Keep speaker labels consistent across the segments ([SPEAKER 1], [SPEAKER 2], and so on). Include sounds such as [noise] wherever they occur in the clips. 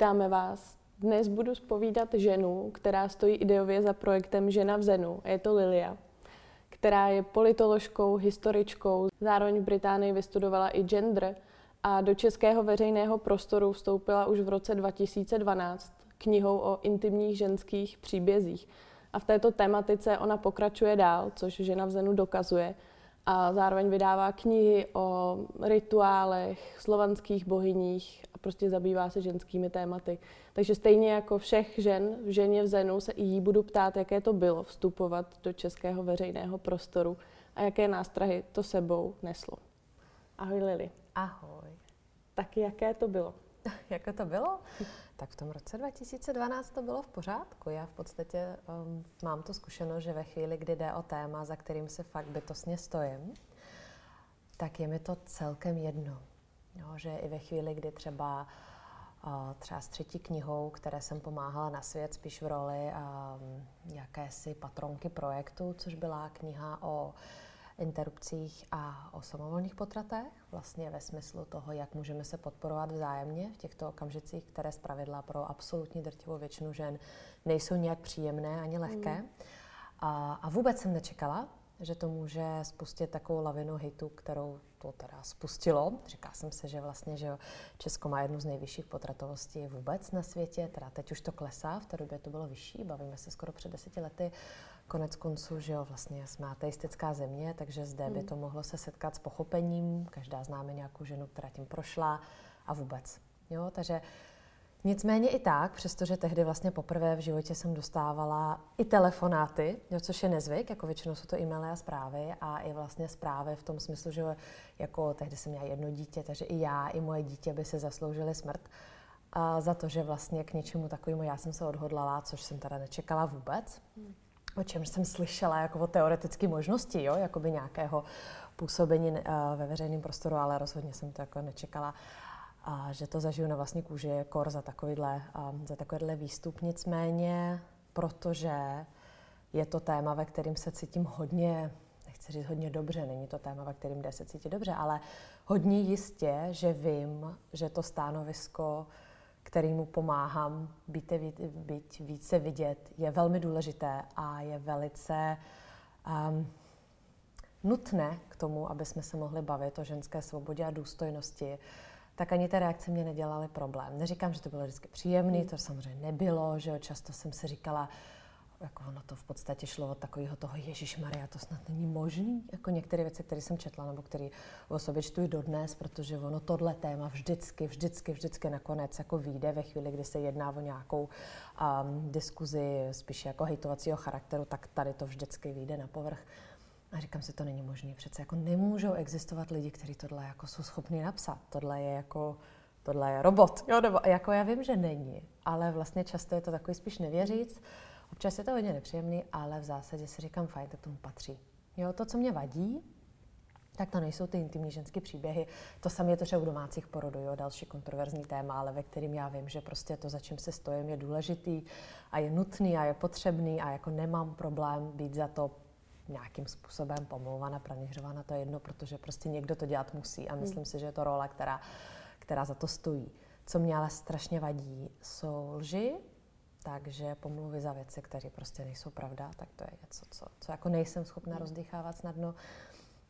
[SPEAKER 1] Vítáme vás. Dnes budu spovídat ženu, která stojí ideově za projektem Žena v Zenu. Je to Lilia, která je politoložkou, historičkou, zároveň v Británii vystudovala i gender a do českého veřejného prostoru vstoupila už v roce 2012 knihou o intimních ženských příbězích. A v této tematice ona pokračuje dál, což žena v Zenu dokazuje. A zároveň vydává knihy o rituálech, slovanských bohyních prostě zabývá se ženskými tématy. Takže stejně jako všech žen v ženě v Zenu se i jí budu ptát, jaké to bylo vstupovat do českého veřejného prostoru a jaké nástrahy to sebou neslo. Ahoj Lili.
[SPEAKER 2] Ahoj.
[SPEAKER 1] Tak jaké to bylo? [laughs]
[SPEAKER 2] Jaké to bylo? Tak v tom roce 2012 to bylo v pořádku. Já v podstatě um, mám tu zkušenost, že ve chvíli, kdy jde o téma, za kterým se fakt bytostně stojím, tak je mi to celkem jedno. Jo, že i ve chvíli, kdy třeba třeba s třetí knihou, které jsem pomáhala na svět, spíš v roli jakési patronky projektu, což byla kniha o interrupcích a o samovolných potratech, vlastně ve smyslu toho, jak můžeme se podporovat vzájemně v těchto okamžicích, které zpravidla pro absolutní drtivou většinu žen nejsou nějak příjemné ani lehké. Mm. A, a vůbec jsem nečekala, že to může spustit takovou lavinu hitu, kterou to teda spustilo. Říká jsem se, že vlastně, že Česko má jednu z nejvyšších potratovostí vůbec na světě, teda teď už to klesá, v té době to bylo vyšší, bavíme se skoro před deseti lety. Konec konců, že jo, vlastně jsme ateistická země, takže zde hmm. by to mohlo se setkat s pochopením. Každá známe nějakou ženu, která tím prošla a vůbec. Jo, takže Nicméně i tak, přestože tehdy vlastně poprvé v životě jsem dostávala i telefonáty, jo, což je nezvyk, jako většinou jsou to e-maily a zprávy a i vlastně zprávy v tom smyslu, že jako tehdy jsem měla jedno dítě, takže i já, i moje dítě by se zasloužili smrt a za to, že vlastně k něčemu takovému já jsem se odhodlala, což jsem teda nečekala vůbec. O čem jsem slyšela jako o teoretické možnosti, jo, jakoby nějakého působení uh, ve veřejném prostoru, ale rozhodně jsem to jako nečekala, a že to zažiju na vlastní kůži kor za takovýhle, um, za takovýhle výstup. Nicméně, protože je to téma, ve kterým se cítím hodně, nechci říct hodně dobře, není to téma, ve kterým jde se cítit dobře, ale hodně jistě, že vím, že to stanovisko kterýmu pomáhám být, být více vidět, je velmi důležité a je velice um, nutné k tomu, aby jsme se mohli bavit o ženské svobodě a důstojnosti, tak ani ty reakce mě nedělaly problém. Neříkám, že to bylo vždycky příjemné, to samozřejmě nebylo, že jo, často jsem si říkala, jako ono to v podstatě šlo od takového toho Ježíš Maria, to snad není možný. Jako některé věci, které jsem četla, nebo které o sobě čtu i dodnes, protože ono tohle téma vždycky, vždycky, vždycky nakonec jako vyjde ve chvíli, kdy se jedná o nějakou um, diskuzi spíše jako hejtovacího charakteru, tak tady to vždycky vyjde na povrch. A říkám si, to není možné. Přece jako nemůžou existovat lidi, kteří tohle jako jsou schopni napsat. Tohle je jako tohle je robot. Jo, nebo jako já vím, že není, ale vlastně často je to takový spíš nevěříc. Občas je to hodně nepříjemný, ale v zásadě si říkám, fajn, tak tomu patří. Jo, to, co mě vadí, tak to nejsou ty intimní ženské příběhy. To samé je to třeba u domácích porodů, jo, další kontroverzní téma, ale ve kterým já vím, že prostě to, za čím se stojím, je důležitý a je nutný a je potřebný a jako nemám problém být za to nějakým způsobem pomlouvána, pranířována, to je jedno, protože prostě někdo to dělat musí a myslím hmm. si, že je to role, která, která za to stojí. Co mě ale strašně vadí, jsou lži, takže pomluvy za věci, které prostě nejsou pravda, tak to je něco, co, co jako nejsem schopna hmm. rozdýchávat snadno.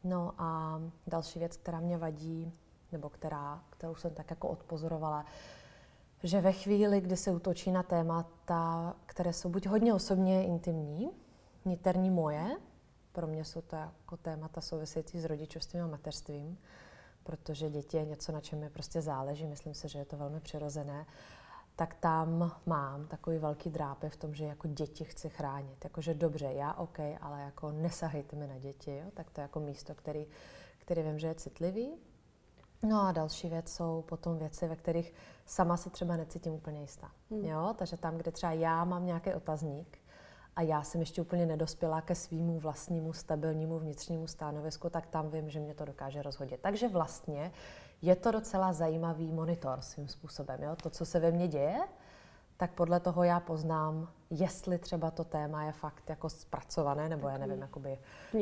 [SPEAKER 2] No a další věc, která mě vadí, nebo která, kterou jsem tak jako odpozorovala, že ve chvíli, kdy se útočí na témata, které jsou buď hodně osobně intimní, niterní moje, pro mě jsou to jako témata související s rodičovstvím a mateřstvím, protože děti je něco, na čem mi prostě záleží, myslím si, že je to velmi přirozené tak tam mám takový velký drápe v tom, že jako děti chci chránit. Jakože dobře, já OK, ale jako nesahejte mi na děti, jo? tak to je jako místo, který, který vím, že je citlivý. No a další věc jsou potom věci, ve kterých sama se třeba necítím úplně jistá. Hmm. Jo? Takže tam, kde třeba já mám nějaký otazník a já jsem ještě úplně nedospěla ke svýmu vlastnímu stabilnímu vnitřnímu stanovisku, tak tam vím, že mě to dokáže rozhodit. Takže vlastně je to docela zajímavý monitor svým způsobem. Jo? To, co se ve mně děje, tak podle toho já poznám, jestli třeba to téma je fakt jako zpracované, nebo já nevím, jakoby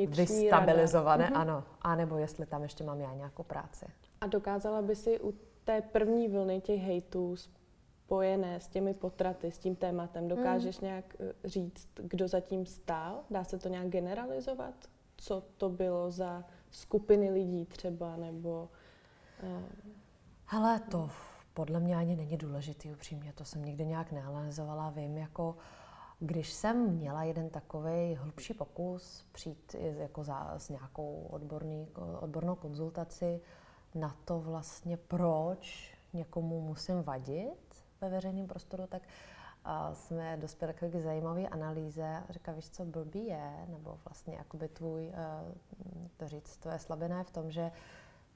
[SPEAKER 2] vystabilizované, rada. Mhm. ano, a nebo jestli tam ještě mám já nějakou práci.
[SPEAKER 1] A dokázala by si u té první vlny těch hejtů spojené s těmi potraty, s tím tématem. Dokážeš mm. nějak eh, říct, kdo zatím stál? Dá se to nějak generalizovat? Co to bylo za skupiny lidí třeba, nebo...
[SPEAKER 2] Uh... Hele, to podle mě ani není důležitý, upřímně. To jsem nikdy nějak neanalyzovala. Vím, jako když jsem měla jeden takový hlubší pokus přijít jako za, s nějakou odborný, odbornou konzultaci na to vlastně, proč někomu musím vadit ve veřejném prostoru, tak a jsme dospěli k zajímavé analýze. Říká, víš, co blbý je, nebo vlastně jakoby tvůj, eh, to říct, tvoje slabina je v tom, že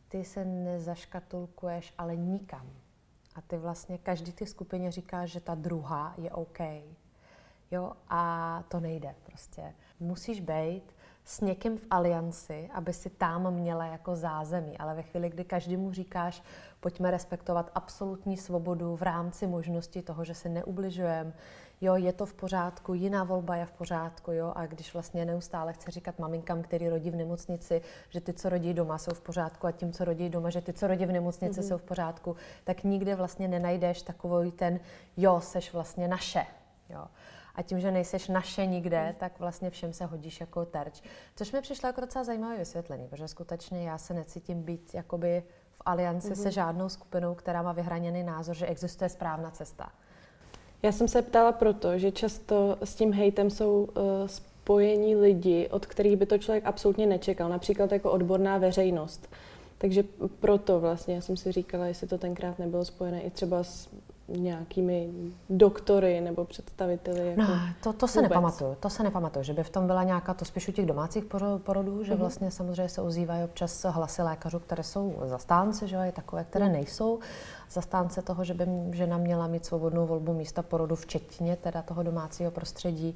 [SPEAKER 2] ty se nezaškatulkuješ ale nikam. A ty vlastně každý ty skupině říká, že ta druhá je OK. Jo, a to nejde prostě. Musíš být s někým v alianci, aby si tam měla jako zázemí. Ale ve chvíli, kdy každému říkáš, pojďme respektovat absolutní svobodu v rámci možnosti toho, že se neubližujeme, jo, je to v pořádku, jiná volba je v pořádku, jo, a když vlastně neustále chce říkat maminkám, který rodí v nemocnici, že ty, co rodí doma, jsou v pořádku a tím, co rodí doma, že ty, co rodí v nemocnici, mm-hmm. jsou v pořádku, tak nikde vlastně nenajdeš takový ten, jo, seš vlastně naše, jo. A tím, že nejseš naše nikde, tak vlastně všem se hodíš jako terč. Což mi přišlo jako docela zajímavé vysvětlení, protože skutečně já se necítím být jakoby v alianci mm-hmm. se mhm. žádnou skupinou, která má vyhraněný názor, že existuje správná cesta.
[SPEAKER 1] Já jsem se ptala proto, že často s tím hejtem jsou uh, spojení lidi, od kterých by to člověk absolutně nečekal, například jako odborná veřejnost. Takže proto vlastně já jsem si říkala, jestli to tenkrát nebylo spojené i třeba s nějakými doktory nebo představiteli? Jako
[SPEAKER 2] no, to, to se vůbec. nepamatuju. To se nepamatuju, že by v tom byla nějaká, to spíš u těch domácích porodů, že mm-hmm. vlastně samozřejmě se ozývají občas hlasy lékařů, které jsou zastánce, že je takové, které mm. nejsou zastánce toho, že by žena měla mít svobodnou volbu místa porodu, včetně teda toho domácího prostředí.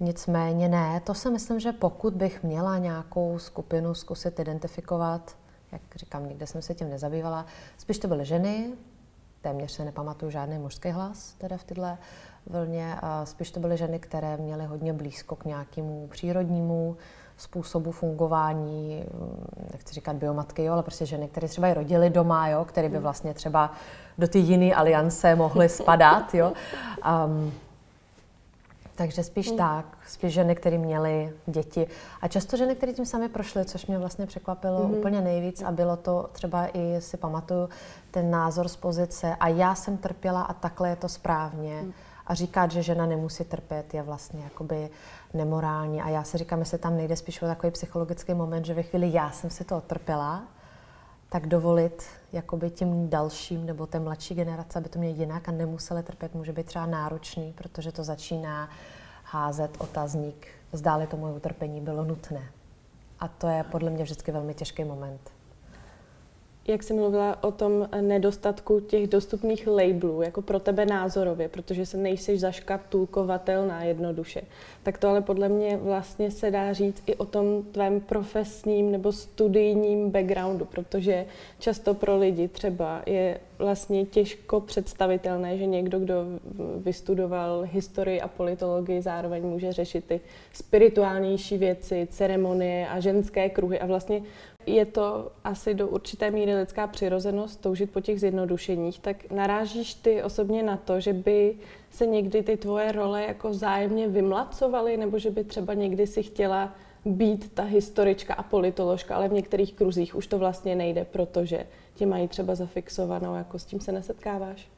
[SPEAKER 2] Nicméně ne, to si myslím, že pokud bych měla nějakou skupinu zkusit identifikovat, jak říkám, nikde jsem se tím nezabývala, spíš to byly ženy, téměř se nepamatuju žádný mužský hlas teda v tyhle vlně. A spíš to byly ženy, které měly hodně blízko k nějakému přírodnímu způsobu fungování, mm, nechci říkat biomatky, jo, ale prostě ženy, které třeba i rodily doma, jo, které by hmm. vlastně třeba do ty jiné aliance mohly spadat. Jo. Um, takže spíš mm. tak, spíš ženy, které měly děti. A často ženy, které tím sami prošly, což mě vlastně překvapilo mm. úplně nejvíc a bylo to třeba i, si pamatuju, ten názor z pozice a já jsem trpěla a takhle je to správně. Mm. A říkat, že žena nemusí trpět, je vlastně jakoby nemorální. A já si říkám, jestli tam nejde spíš o takový psychologický moment, že ve chvíli já jsem si to trpěla, tak dovolit jakoby tím dalším nebo té mladší generace, aby to měli jinak a nemuseli trpět, může být třeba náročný, protože to začíná házet otazník, zdáli to moje utrpení bylo nutné. A to je podle mě vždycky velmi těžký moment
[SPEAKER 1] jak jsi mluvila o tom nedostatku těch dostupných labelů, jako pro tebe názorově, protože se nejseš zaškatulkovatelná jednoduše, tak to ale podle mě vlastně se dá říct i o tom tvém profesním nebo studijním backgroundu, protože často pro lidi třeba je vlastně těžko představitelné, že někdo, kdo vystudoval historii a politologii, zároveň může řešit ty spirituálnější věci, ceremonie a ženské kruhy. A vlastně je to asi do určité míry lidská přirozenost toužit po těch zjednodušeních, tak narážíš ty osobně na to, že by se někdy ty tvoje role jako vzájemně vymlacovaly, nebo že by třeba někdy si chtěla být ta historička a politoložka, ale v některých kruzích už to vlastně nejde, protože tě mají třeba zafixovanou, jako s tím se nesetkáváš?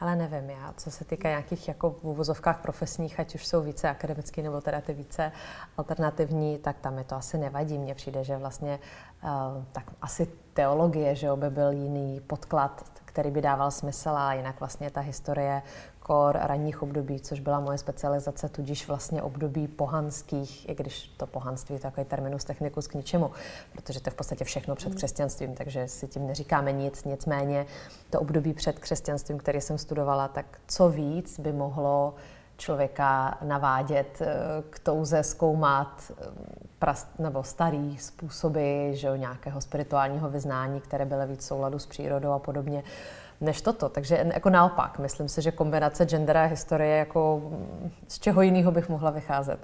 [SPEAKER 2] Ale nevím, já, co se týká nějakých jako v uvozovkách profesních, ať už jsou více akademický nebo teda ty více alternativní, tak tam je to asi nevadí. Mně přijde, že vlastně uh, tak asi teologie, že by byl jiný podklad, který by dával smysl a jinak vlastně ta historie kor ranních období, což byla moje specializace, tudíž vlastně období pohanských, i když to pohanství je takový terminus technicus k ničemu, protože to je v podstatě všechno před mm. křesťanstvím, takže si tím neříkáme nic, nicméně to období před křesťanstvím, které jsem studovala, tak co víc by mohlo člověka navádět eh, k touze zkoumat eh, prast, nebo starý způsoby že jo, nějakého spirituálního vyznání, které byly víc v souladu s přírodou a podobně než toto. Takže jako naopak, myslím si, že kombinace gendera a historie, jako mm, z čeho jiného bych mohla vycházet.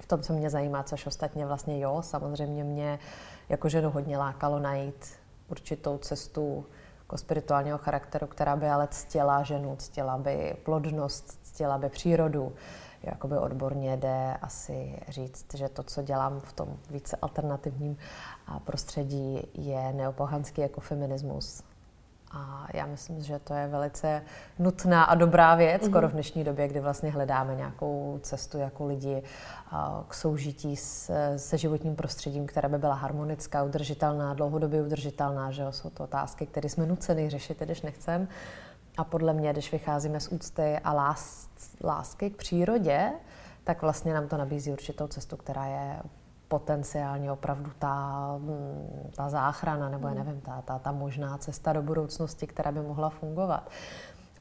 [SPEAKER 2] V tom, co mě zajímá, což ostatně vlastně jo, samozřejmě mě jako ženu hodně lákalo najít určitou cestu jako spirituálního charakteru, která by ale ctila ženu, ctila by plodnost, ctila by přírodu. Jakoby odborně jde asi říct, že to, co dělám v tom více alternativním prostředí, je neopohanský jako feminismus. A já myslím, že to je velice nutná a dobrá věc, mm-hmm. skoro v dnešní době, kdy vlastně hledáme nějakou cestu jako lidi k soužití s, se životním prostředím, která by byla harmonická, udržitelná, dlouhodobě udržitelná, že jo? jsou to otázky, které jsme nuceni řešit, když nechcem. A podle mě, když vycházíme z úcty a lás, lásky k přírodě, tak vlastně nám to nabízí určitou cestu, která je potenciálně opravdu ta, mm, ta záchrana, nebo já hmm. nevím, ta, ta, ta možná cesta do budoucnosti, která by mohla fungovat.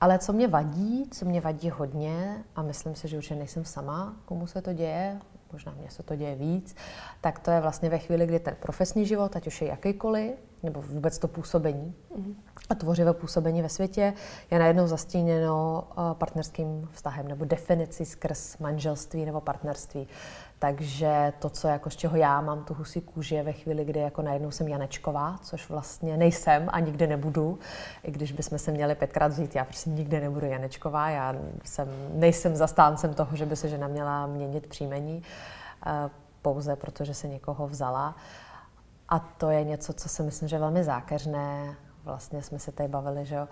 [SPEAKER 2] Ale co mě vadí, co mě vadí hodně, a myslím si, že už nejsem sama, komu se to děje, možná mně se to děje víc, tak to je vlastně ve chvíli, kdy ten profesní život, ať už je jakýkoliv, nebo vůbec to působení mm. a tvořivé působení ve světě, je najednou zastíněno eh, partnerským vztahem nebo definicí skrz manželství nebo partnerství. Takže to, co jako z čeho já mám tu husí kůži, je ve chvíli, kdy jako najednou jsem Janečková, což vlastně nejsem a nikdy nebudu. I když bychom se měli pětkrát vzít, já prostě nikdy nebudu Janečková. Já jsem, nejsem zastáncem toho, že by se žena měla měnit příjmení, eh, pouze protože se někoho vzala. A to je něco, co si myslím, že je velmi zákeřné. Vlastně jsme se tady bavili, že jo,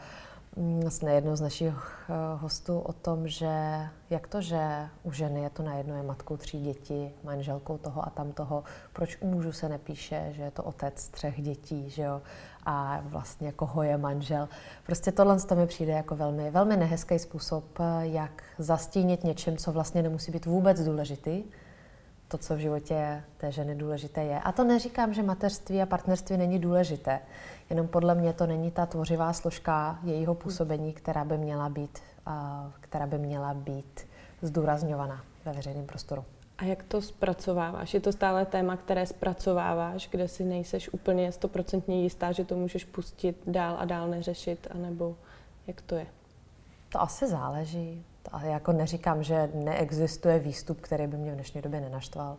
[SPEAKER 2] vlastně jednou z našich eh, hostů o tom, že jak to, že u ženy je to najednou je matkou tří dětí, manželkou toho a tam toho, proč u mužů se nepíše, že je to otec třech dětí, že jo, a vlastně koho je manžel. Prostě tohle to mi přijde jako velmi, velmi nehezký způsob, eh, jak zastínit něčem, co vlastně nemusí být vůbec důležitý, to, co v životě té ženy důležité je. A to neříkám, že mateřství a partnerství není důležité. Jenom podle mě to není ta tvořivá složka jejího působení, která by měla být, která by měla být zdůrazňovaná ve veřejném prostoru.
[SPEAKER 1] A jak to zpracováváš? Je to stále téma, které zpracováváš, kde si nejseš úplně stoprocentně jistá, že to můžeš pustit dál a dál neřešit, anebo jak to je?
[SPEAKER 2] To asi záleží. To jako neříkám, že neexistuje výstup, který by mě v dnešní době nenaštval.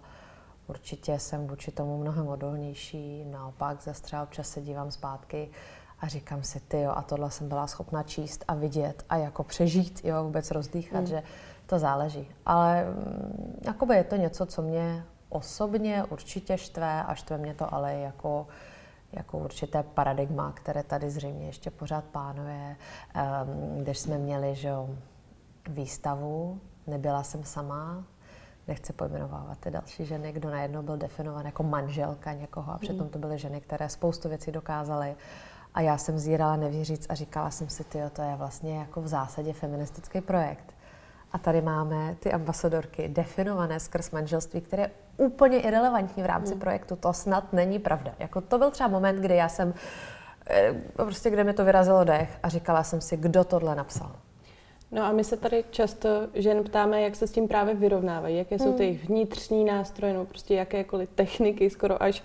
[SPEAKER 2] Určitě jsem vůči tomu mnohem odolnější, naopak zase třeba občas se dívám zpátky a říkám si, ty jo, a tohle jsem byla schopna číst a vidět a jako přežít, jo, vůbec rozdýchat, mm. že to záleží. Ale mm, jakoby je to něco, co mě osobně určitě štve a štve mě to ale jako jako určité paradigma, které tady zřejmě ještě pořád pánuje. Um, když jsme měli že jo, výstavu, nebyla jsem sama, nechci pojmenovávat ty další ženy, kdo najednou byl definován jako manželka někoho a přitom hmm. to byly ženy, které spoustu věcí dokázaly. A já jsem zírala nevěříc a říkala jsem si, tyjo, to je vlastně jako v zásadě feministický projekt. A tady máme ty ambasadorky definované skrz manželství, které je úplně irrelevantní v rámci hmm. projektu. To snad není pravda. Jako to byl třeba moment, kdy já jsem, eh, prostě kde mi to vyrazilo dech a říkala jsem si, kdo tohle napsal.
[SPEAKER 1] No a my se tady často žen ptáme, jak se s tím právě vyrovnávají, jaké jsou ty hmm. jejich vnitřní nástroje, no prostě jakékoliv techniky, skoro až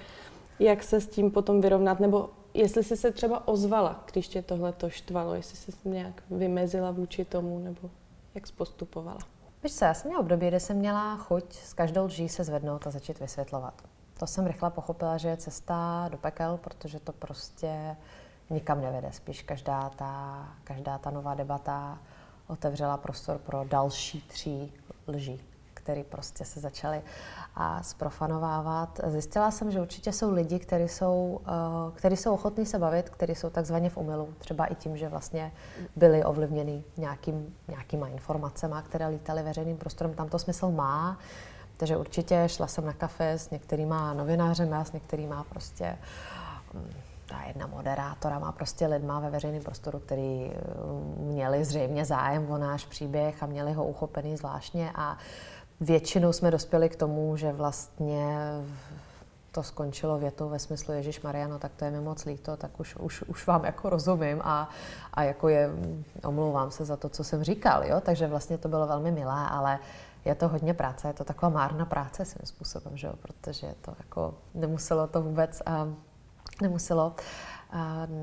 [SPEAKER 1] jak se s tím potom vyrovnat, nebo jestli jsi se třeba ozvala, když tě tohle to štvalo, jestli jsi se nějak vymezila vůči tomu, nebo jak jsi postupovala?
[SPEAKER 2] Víš co, já jsem měla období, kdy jsem měla chuť s každou lží se zvednout a začít vysvětlovat. To jsem rychle pochopila, že je cesta do pekel, protože to prostě nikam nevede. Spíš každá ta, každá ta nová debata otevřela prostor pro další tři lži, které prostě se začaly a zprofanovávat. Zjistila jsem, že určitě jsou lidi, kteří jsou, uh, kteří jsou ochotní se bavit, kteří jsou takzvaně v omylu, třeba i tím, že vlastně byli ovlivněni nějakým, nějakýma informacemi, které lítaly veřejným prostorem. Tam to smysl má, takže určitě šla jsem na kafe s některýma novinářem, s některýma prostě um, ta jedna moderátora má prostě lidma ve veřejném prostoru, který eh, měli zřejmě zájem o náš příběh a měli ho uchopený zvláštně a většinou jsme dospěli k tomu, že vlastně to skončilo větou ve smyslu Ježíš Mariano, tak to je mi moc líto, tak už, už, už vám jako rozumím a, a jako je, omlouvám se za to, co jsem říkal, jo? takže vlastně to bylo velmi milé, ale je to hodně práce, je to taková márna práce svým způsobem, že jo? protože to jako nemuselo to vůbec uh, nemuselo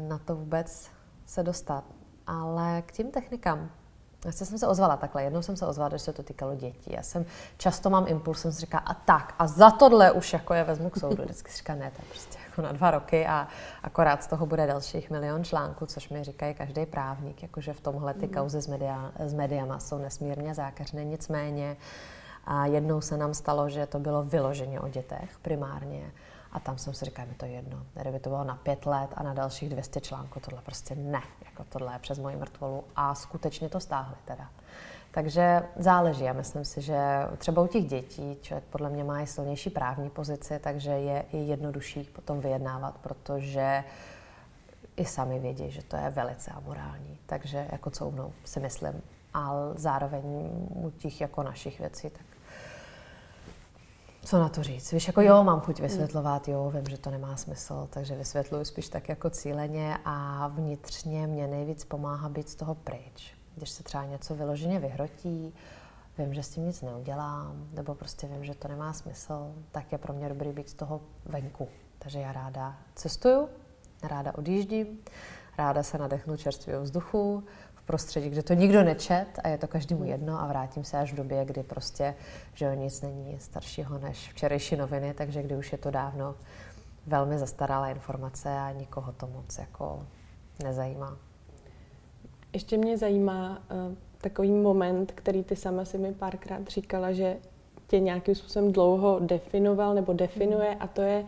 [SPEAKER 2] na to vůbec se dostat. Ale k těm technikám. Já jsem se ozvala takhle, jednou jsem se ozvala, že se to týkalo dětí. Já jsem často mám impuls, jsem si říká, a tak, a za tohle už jako je vezmu k soudu. Vždycky si říká, ne, to je prostě jako na dva roky a akorát z toho bude dalších milion článků, což mi říkají každý právník, jakože v tomhle ty mhm. kauzy s, media, s mediama jsou nesmírně zákeřné. Nicméně a jednou se nám stalo, že to bylo vyloženě o dětech primárně. A tam jsem si říkala, mi to jedno. Kdyby to bylo na pět let a na dalších 200 článků, tohle prostě ne. Jako tohle je přes moji mrtvolu. A skutečně to stáhli teda. Takže záleží. Já myslím si, že třeba u těch dětí člověk podle mě má i silnější právní pozici, takže je i jednodušší potom vyjednávat, protože i sami vědí, že to je velice amorální. Takže jako couvnou, si myslím. Ale zároveň u těch jako našich věcí, tak co na to říct? Víš, jako jo, mám chuť vysvětlovat, jo, vím, že to nemá smysl, takže vysvětluji spíš tak jako cíleně a vnitřně mě nejvíc pomáhá být z toho pryč. Když se třeba něco vyloženě vyhrotí, vím, že s tím nic neudělám, nebo prostě vím, že to nemá smysl, tak je pro mě dobrý být z toho venku. Takže já ráda cestuju, ráda odjíždím, ráda se nadechnu čerstvého vzduchu, prostředí, kde to nikdo nečet a je to každému jedno a vrátím se až v době, kdy prostě, že o nic není staršího než včerejší noviny, takže kdy už je to dávno velmi zastaralá informace a nikoho to moc jako nezajímá.
[SPEAKER 1] Ještě mě zajímá uh, takový moment, který ty sama si mi párkrát říkala, že tě nějakým způsobem dlouho definoval nebo definuje a to je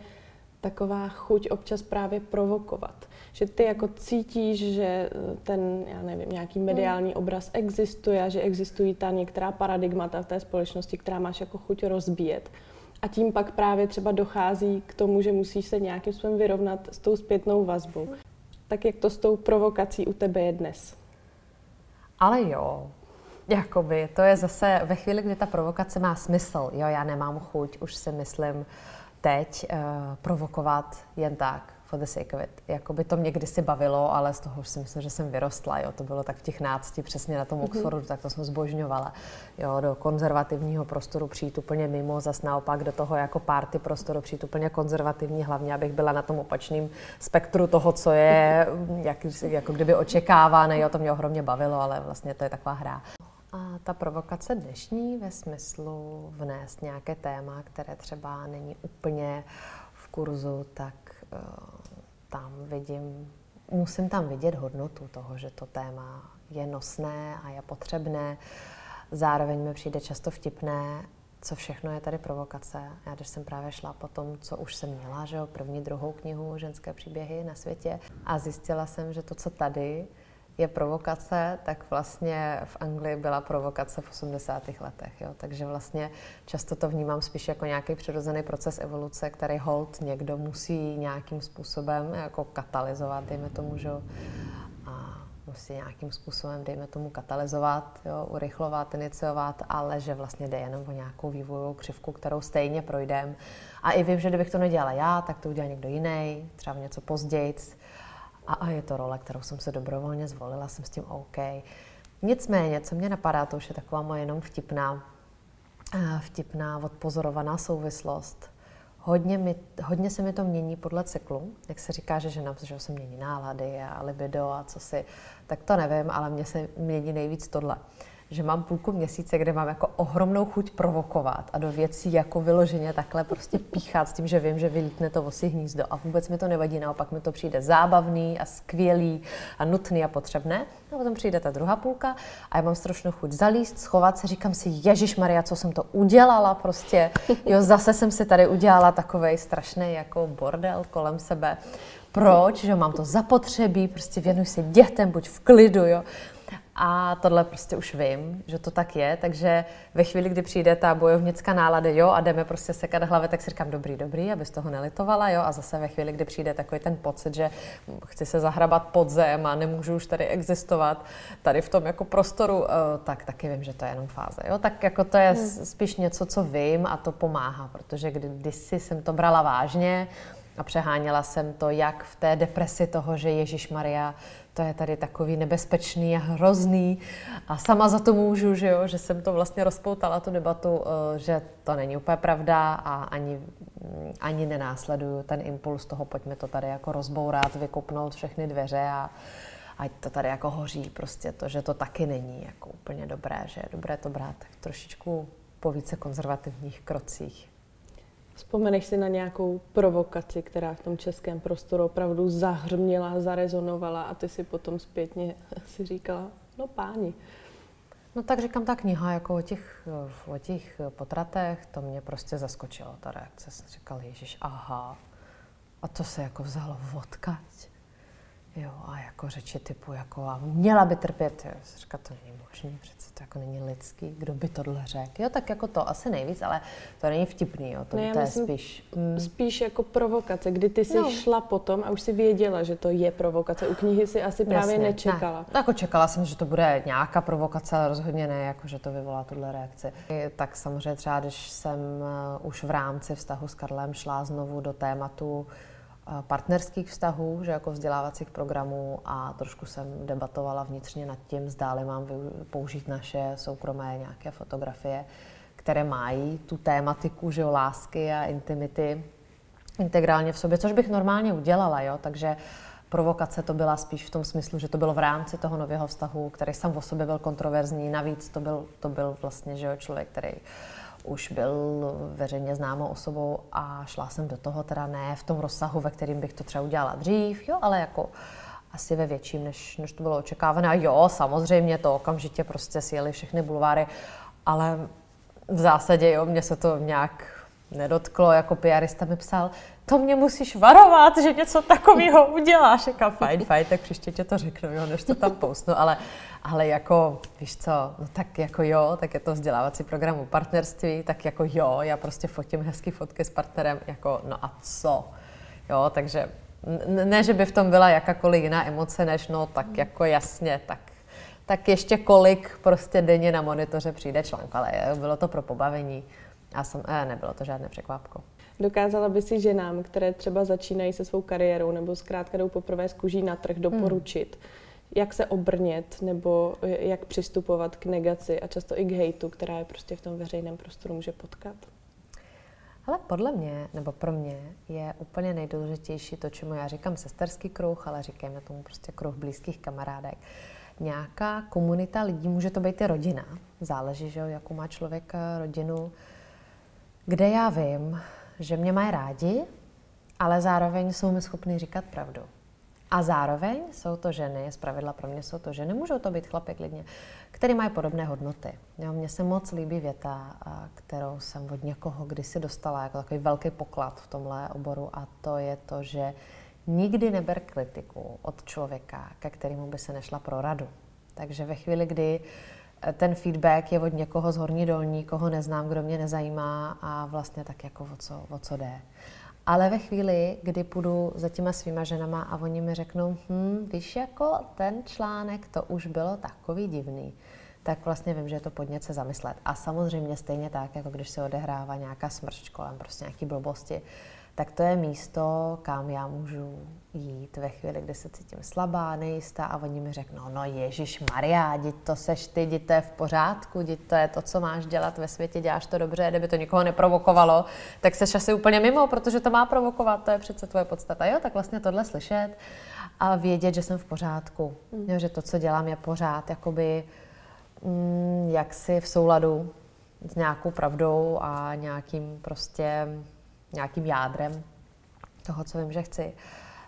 [SPEAKER 1] taková chuť občas právě provokovat že ty jako cítíš, že eh, ten, já nevím, nějaký mediální obraz existuje a že existují ta některá paradigmata v té společnosti, která máš jako chuť rozbíjet. A tím pak právě třeba dochází k tomu, že musíš se nějakým způsobem vyrovnat s tou zpětnou vazbou. Tak jak to s tou provokací u tebe je dnes?
[SPEAKER 2] Ale jo, jakoby, to je zase ve chvíli, kdy ta provokace má smysl. Jo, já nemám chuť, už si myslím, teď uh, provokovat jen tak for the sake of it. Jako by to mě kdysi bavilo, ale z toho už si myslím, že jsem vyrostla. Jo. To bylo tak v těch nácti přesně na tom mhm. Oxfordu, mm-hmm. tak to jsem zbožňovala. Jo, do konzervativního prostoru přijít úplně mimo, zas naopak do toho jako party prostoru přijít úplně konzervativní, hlavně abych byla na tom opačném spektru toho, co je jak, jako kdyby očekávané. Jo, to mě ohromně bavilo, ale vlastně to je taková hra. A ta provokace dnešní ve smyslu vnést nějaké téma, které třeba není úplně v kurzu, tak uh, tam vidím, musím tam vidět hodnotu toho, že to téma je nosné a je potřebné. Zároveň mi přijde často vtipné, co všechno je tady provokace. Já když jsem právě šla po tom, co už jsem měla, že jo, první, druhou knihu Ženské příběhy na světě a zjistila jsem, že to, co tady je provokace, tak vlastně v Anglii byla provokace v 80. letech. Jo? Takže vlastně často to vnímám spíš jako nějaký přirozený proces evoluce, který hold někdo musí nějakým způsobem jako katalyzovat, dejme tomu, že a musí nějakým způsobem, dejme tomu, katalyzovat, jo, urychlovat, iniciovat, ale že vlastně jde jenom o nějakou vývojovou křivku, kterou stejně projdem. A i vím, že kdybych to nedělala já, tak to udělá někdo jiný, třeba něco později, a, a je to role, kterou jsem se dobrovolně zvolila, jsem s tím OK. Nicméně, co mě napadá, to už je taková moje jenom vtipná, eh, vtipná, odpozorovaná souvislost. Hodně, mi, hodně se mi to mění podle cyklu. Jak se říká, že žena že se mění nálady a libido a co si, tak to nevím, ale mně se mění nejvíc tohle že mám půlku měsíce, kde mám jako ohromnou chuť provokovat a do věcí jako vyloženě takhle prostě píchat s tím, že vím, že vylítne to vosí hnízdo a vůbec mi to nevadí, naopak mi to přijde zábavný a skvělý a nutný a potřebné. A potom přijde ta druhá půlka a já mám strašnou chuť zalíst, schovat se, říkám si, Ježíš Maria, co jsem to udělala prostě. [laughs] Jo, zase jsem si tady udělala takovej strašný jako bordel kolem sebe. Proč? Že mám to zapotřebí, prostě věnuj se dětem, buď v klidu, jo. A tohle prostě už vím, že to tak je, takže ve chvíli, kdy přijde ta bojovnická nálada, jo, a jdeme prostě sekat hlavy, tak si říkám, dobrý, dobrý, abys toho nelitovala, jo, a zase ve chvíli, kdy přijde takový ten pocit, že chci se zahrabat pod zem a nemůžu už tady existovat, tady v tom jako prostoru, eh, tak taky vím, že to je jenom fáze, jo, tak jako to je hmm. spíš něco, co vím a to pomáhá, protože kdysi jsem to brala vážně, a přeháněla jsem to jak v té depresi toho, že Ježíš Maria to je tady takový nebezpečný a hrozný a sama za to můžu, že, jo, že jsem to vlastně rozpoutala tu debatu, eh, že to není úplně pravda a ani, ani nenásleduju ten impuls toho, pojďme to tady jako rozbourat, vykopnout všechny dveře a, ať to tady jako hoří, prostě to, že to taky není jako úplně dobré, že je dobré to brát trošičku po více konzervativních krocích.
[SPEAKER 1] Vzpomeneš si na nějakou provokaci, která v tom českém prostoru opravdu zahrměla, zarezonovala a ty si potom zpětně [laughs] si říkala, no páni.
[SPEAKER 2] No tak říkám, ta kniha jako o těch, o těch potratech, to mě prostě zaskočilo, ta reakce. Jsem říkal, Ježíš, aha, a to se jako vzalo odkaď. Jo, a jako řeči typu, jako a měla by trpět. Jo, říká, to není možné, přece to jako není lidský, kdo by tohle řekl. Jo, tak jako to asi nejvíc, ale to není vtipný, jo, to,
[SPEAKER 1] ne,
[SPEAKER 2] to je spíš...
[SPEAKER 1] Mm. Spíš jako provokace, kdy ty jsi no. šla potom a už si věděla, že to je provokace. U knihy si asi právě Jasně, nečekala.
[SPEAKER 2] Ne. Jako čekala jsem, že to bude nějaká provokace, ale rozhodně ne, jako že to vyvolá tuhle reakci. Tak samozřejmě třeba, když jsem eh, už v rámci vztahu s Karlem šla znovu do tématu partnerských vztahů, že jako vzdělávacích programů a trošku jsem debatovala vnitřně nad tím, zdáli mám použít naše soukromé nějaké fotografie, které mají tu tématiku, že jo, lásky a intimity integrálně v sobě, což bych normálně udělala, jo, takže provokace to byla spíš v tom smyslu, že to bylo v rámci toho nového vztahu, který sám o sobě byl kontroverzní, navíc to byl, to byl vlastně, že jo, člověk, který uh, už byl veřejně známou osobou a šla jsem do toho teda ne v tom rozsahu, ve kterým bych to třeba udělala dřív, jo, ale jako asi ve větším, než, než to bylo očekávané. A jo, samozřejmě to okamžitě prostě sjeli všechny bulváry, ale v zásadě jo, mě se to nějak nedotklo, jako PRista mi psal, to mě musíš varovat, že něco takového uděláš. Jako fajn, fajn, tak příště tě to řeknu, jo, než to tam postnu, ale, ale jako, víš co, no tak jako jo, tak je to vzdělávací program partnerství, tak jako jo, já prostě fotím hezký fotky s partnerem, jako no a co? Jo, takže ne, že by v tom byla jakákoliv jiná emoce, než no tak jako jasně, tak tak ještě kolik prostě denně na monitoře přijde článek, ale bylo to pro pobavení. A jsem, eh, nebylo to žádné překvapko.
[SPEAKER 1] Dokázala by si ženám, které třeba začínají se svou kariérou nebo zkrátka jdou poprvé z kůží na trh, doporučit, hmm. jak se obrnět nebo jak přistupovat k negaci a často i k hejtu, která je prostě v tom veřejném prostoru může potkat?
[SPEAKER 2] Ale podle mě, nebo pro mě, je úplně nejdůležitější to, čemu já říkám sesterský kruh, ale říkáme tomu prostě kruh blízkých kamarádek. Nějaká komunita lidí, může to být i rodina, záleží, že jo, jakou má člověk eh, rodinu, kde já vím, že mě mají rádi, ale zároveň jsou mi schopni říkat pravdu. A zároveň jsou to ženy, z pravidla pro mě jsou to ženy, můžou to být chlapy klidně, které mají podobné hodnoty. Jo, mně se moc líbí věta, kterou jsem od někoho kdysi dostala jako takový velký poklad v tomhle oboru a to je to, že nikdy neber kritiku od člověka, ke kterému by se nešla pro radu. Takže ve chvíli, kdy ten feedback je od někoho z horní dolní, koho neznám, kdo mě nezajímá a vlastně tak jako o co, o co jde. Ale ve chvíli, kdy půjdu za těma svýma ženama a oni mi řeknou, hm, víš, jako ten článek, to už bylo takový divný, tak vlastně vím, že je to podnět se zamyslet. A samozřejmě stejně tak, jako když se odehrává nějaká smršť kolem prostě nějaký blbosti, tak to je místo, kam já můžu jít ve chvíli, kdy se cítím slabá, nejistá a oni mi řeknou, no Ježíš Maria, dít to seš ty, dít to je v pořádku, dít to je to, co máš dělat ve světě, děláš to dobře, kdyby to nikoho neprovokovalo, tak seš asi úplně mimo, protože to má provokovat, to je přece tvoje podstata. Jo, tak vlastně tohle slyšet a vědět, že jsem v pořádku, mm. jo, že to, co dělám, je pořád, jakoby mm, jaksi v souladu s nějakou pravdou a nějakým prostě nějakým jádrem toho, co vím, že chci,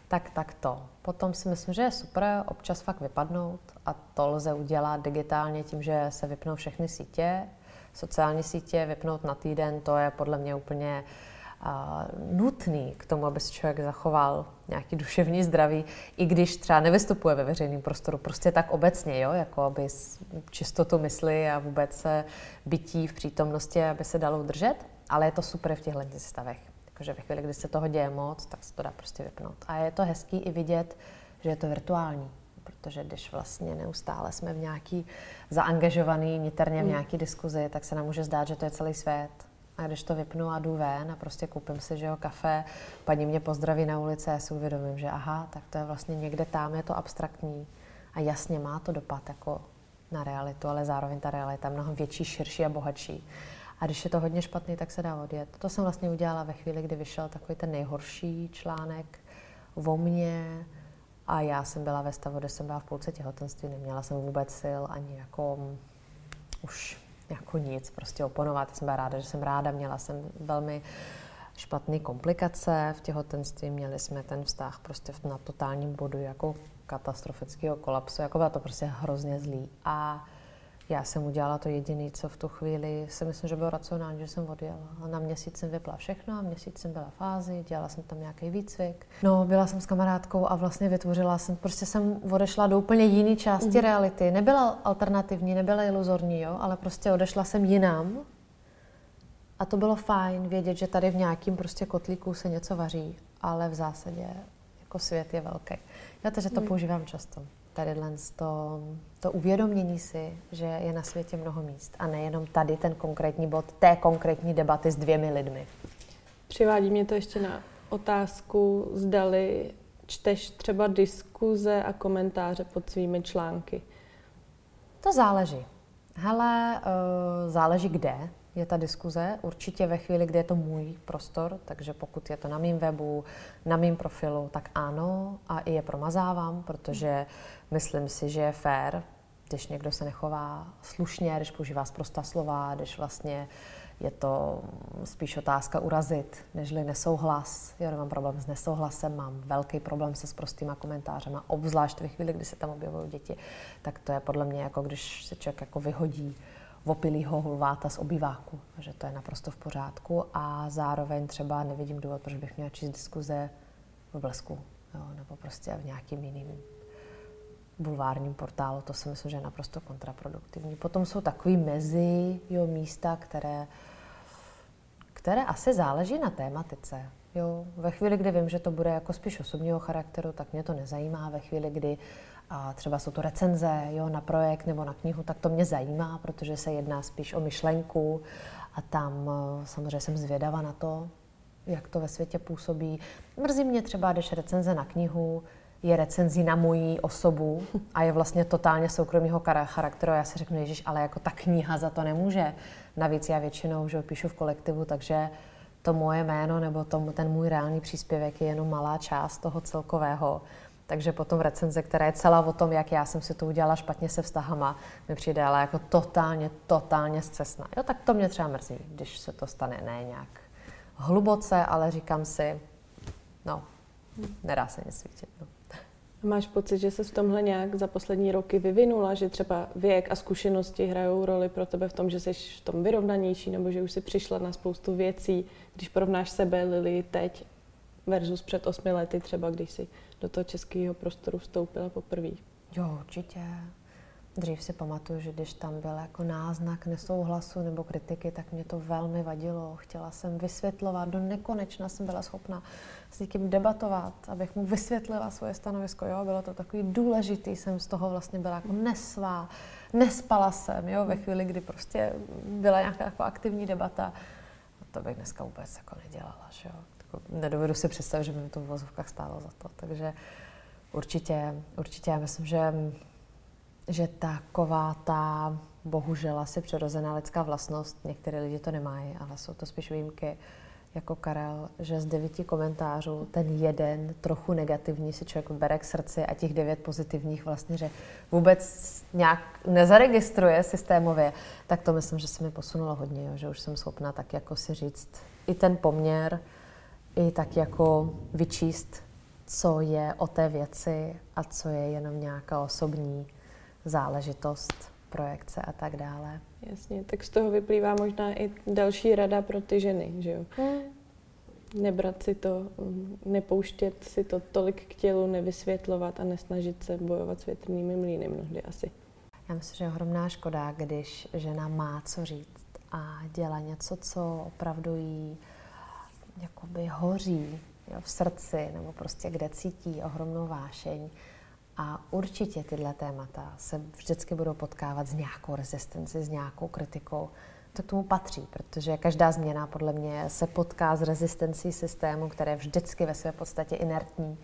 [SPEAKER 2] tak tak to. Potom si myslím, že je super občas fakt vypadnout a to lze udělat digitálně tím, že se vypnou všechny sítě, sociální sítě, vypnout na týden, to je podle mě úplně uh, nutný k tomu, aby si člověk zachoval nějaký duševní zdraví, i když třeba nevystupuje ve veřejném prostoru, prostě tak obecně, jo, jako aby čistotu mysli a vůbec bytí v přítomnosti, aby se dalo udržet, ale je to super v těchto stavech. Jakože ve chvíli, kdy se toho děje moc, tak se to dá prostě vypnout. A je to hezký i vidět, že je to virtuální, protože když vlastně neustále jsme v nějaký zaangažovaný niterně v hmm. nějaký diskuzi, tak se nám může zdát, že to je celý svět. A když to vypnu a jdu ven a prostě koupím si, že jo, kafe, paní mě pozdraví na ulici a já si uvědomím, že aha, tak to je vlastně někde tam, je to abstraktní. A jasně má to dopad jako na realitu, ale zároveň ta realita je mnohem větší, širší a bohatší. A když je to hodně špatný, tak se dá odjet. To jsem vlastně udělala ve chvíli, kdy vyšel takový ten nejhorší článek o mně A já jsem byla ve stavu, kde jsem byla v půlce těhotenství, neměla jsem vůbec sil ani jako už jako nic, prostě oponovat. Jsem byla ráda, že jsem ráda, měla jsem velmi špatné komplikace v těhotenství, měli jsme ten vztah prostě na totálním bodu jako katastrofického kolapsu, jako bylo to prostě hrozně zlý. A já jsem udělala to jediné, co v tu chvíli si myslím, že bylo racionální, že jsem odjela. A na měsíc jsem vypla všechno, a měsíc jsem byla v fázi, dělala jsem tam nějaký výcvik. No, byla jsem s kamarádkou a vlastně vytvořila jsem, prostě jsem odešla do úplně jiné části mm-hmm. reality. Nebyla alternativní, nebyla iluzorní, jo, ale prostě odešla jsem jinam. A to bylo fajn vědět, že tady v nějakým prostě kotlíku se něco vaří, ale v zásadě jako svět je velký. Já to, že to mm. používám často tady to, to uvědomění si, že je na světě mnoho míst a nejenom tady ten konkrétní bod té konkrétní debaty s dvěmi lidmi.
[SPEAKER 1] Přivádí mě to ještě na otázku, zdali čteš třeba diskuze a komentáře pod svými články.
[SPEAKER 2] To záleží. Hele, uh, záleží kde je ta diskuze. Určitě ve chvíli, kdy je to můj prostor, takže pokud je to na mém webu, na mém profilu, tak ano a i je promazávám, protože myslím si, že je fér, když někdo se nechová slušně, když používá zprostá slova, když vlastně je to spíš otázka urazit, nežli nesouhlas. Já nemám problém s nesouhlasem, mám velký problém se sprostýma komentářema, obzvlášť ve chvíli, kdy se tam objevují děti. Tak to je podle mě jako když se člověk jako vyhodí opilýho hulváta z obyváku, že to je naprosto v pořádku a zároveň třeba nevidím důvod, proč bych měla číst diskuze v blesku jo, nebo prostě v nějakým jiným bulvárním portálu, to si myslím, že je naprosto kontraproduktivní. Potom jsou takový mezi jo, místa, které, které asi záleží na tématice. Jo, ve chvíli, kdy vím, že to bude jako spíš osobního charakteru, tak mě to nezajímá. Ve chvíli, kdy a třeba jsou to recenze jo, na projekt nebo na knihu, tak to mě zajímá, protože se jedná spíš o myšlenku a tam eh, samozřejmě jsem zvědava na to, jak to ve světě působí. Mrzí mě třeba, když recenze na knihu je recenzí na moji osobu a je vlastně totálně soukromého charakteru. Já si řeknu, Ježíš, ale jako ta kniha za to nemůže. Navíc já většinou že píšu v kolektivu, takže to moje jméno nebo tomu, ten můj reálný příspěvek je jenom malá část toho celkového. Takže potom recenze, která je celá o tom, jak já jsem si to udělala špatně se vztahama, mi přijde ale jako totálně, totálně zcestná. Jo, tak to mě třeba mrzí, když se to stane ne nějak hluboce, ale říkám si, no, nedá se nic svítit. No.
[SPEAKER 1] Máš pocit, že se v tomhle nějak za poslední roky vyvinula, že třeba věk a zkušenosti hrajou roli pro tebe v tom, že jsi v tom vyrovnanější, nebo že už si přišla na spoustu věcí, když porovnáš sebe, Lili, teď versus před osmi lety třeba, když si do toho českého prostoru vstoupila poprvé?
[SPEAKER 2] Jo, určitě. Dřív si pamatuju, že když tam byl jako náznak nesouhlasu nebo kritiky, tak mě to velmi vadilo. Chtěla jsem vysvětlovat, do nekonečna jsem byla schopna s někým debatovat, abych mu vysvětlila svoje stanovisko. Jo, bylo to takový důležitý, jsem z toho vlastně byla jako nesvá, nespala jsem, jo, ve chvíli, kdy prostě byla nějaká jako aktivní debata. To bych dneska vůbec jako nedělala, že jo jako nedovedu si představit, že by mi to v vozovkách stálo za to. Takže určitě, určitě já myslím, že, že taková ta bohužel asi přirozená lidská vlastnost, některé lidi to nemají, ale jsou to spíš výjimky, jako Karel, že z devíti komentářů ten jeden trochu negativní si člověk bere k srdci a těch devět pozitivních vlastně, že vůbec nějak nezaregistruje systémově, tak to myslím, že se mi posunulo hodně, jo, že už jsem schopna tak jako si říct i ten poměr, i tak jako vyčíst, co je o té věci a co je jenom nějaká osobní záležitost, projekce a tak dále.
[SPEAKER 1] Jasně, tak z toho vyplývá možná i další rada pro ty ženy, že jo? Hmm. Nebrat si to, nepouštět si to tolik k tělu, nevysvětlovat a nesnažit se bojovat s větrnými mlýny mnohdy asi.
[SPEAKER 2] Já myslím, že je ohromná škoda, když žena má co říct a dělá něco, co opravdu jí jakoby hoří jo, v srdci nebo prostě kde cítí ohromnou vášeň. A určitě tyhle témata se vždycky budou potkávat s nějakou rezistenci, s nějakou kritikou. To k tomu patří, protože každá změna podle mě se potká s rezistencí systému, které je vždycky ve své podstatě inertní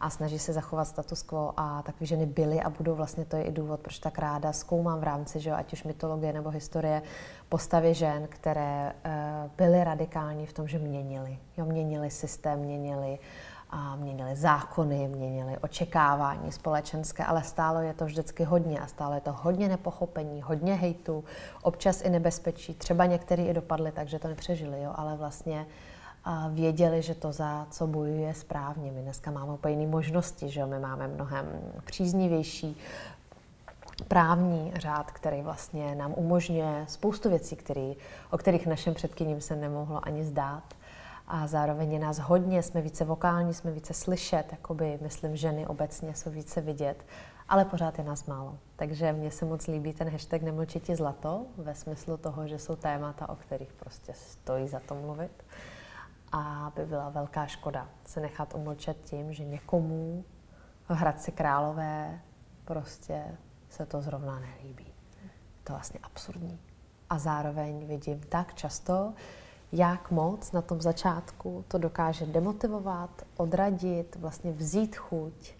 [SPEAKER 2] a snaží se zachovat status quo a takové ženy byly a budou vlastně to je i důvod, proč tak ráda zkoumám v rámci, že ať už mytologie nebo historie, postavy žen, které uh, byly radikální v tom, že měnily. Jo, měnili systém, měnili a měnili zákony, měnili očekávání společenské, ale stále je to vždycky hodně a stále je to hodně nepochopení, hodně hejtu, občas i nebezpečí. Třeba některý i dopadli takže to nepřežili, jo, ale vlastně a věděli, že to, za co bojuje, je správně. My dneska máme úplně jiné možnosti, že my máme mnohem příznivější právní řád, který vlastně nám umožňuje spoustu věcí, který, o kterých našem předkyním se nemohlo ani zdát. A zároveň je nás hodně, jsme více vokální, jsme více slyšet, jakoby, myslím, ženy obecně jsou více vidět, ale pořád je nás málo. Takže mně se moc líbí ten hashtag Nemlčiti zlato, ve smyslu toho, že jsou témata, o kterých prostě stojí za to mluvit. A by byla velká škoda se nechat umlčet tím, že někomu v Hradci Králové prostě se to zrovna nelíbí. To je vlastně absurdní. A zároveň vidím tak často, jak moc na tom začátku to dokáže demotivovat, odradit, vlastně vzít chuť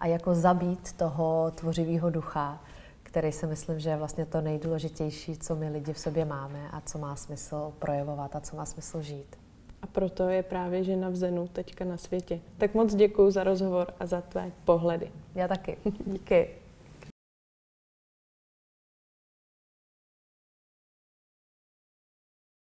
[SPEAKER 2] a jako zabít toho tvořivého ducha, který si myslím, že je vlastně to nejdůležitější, co my lidi v sobě máme a co má smysl projevovat a co má smysl žít.
[SPEAKER 1] A proto je právě žena v Zenu teďka na světě. Tak moc děkuji za rozhovor a za tvé pohledy.
[SPEAKER 2] Já taky. [laughs] Díky.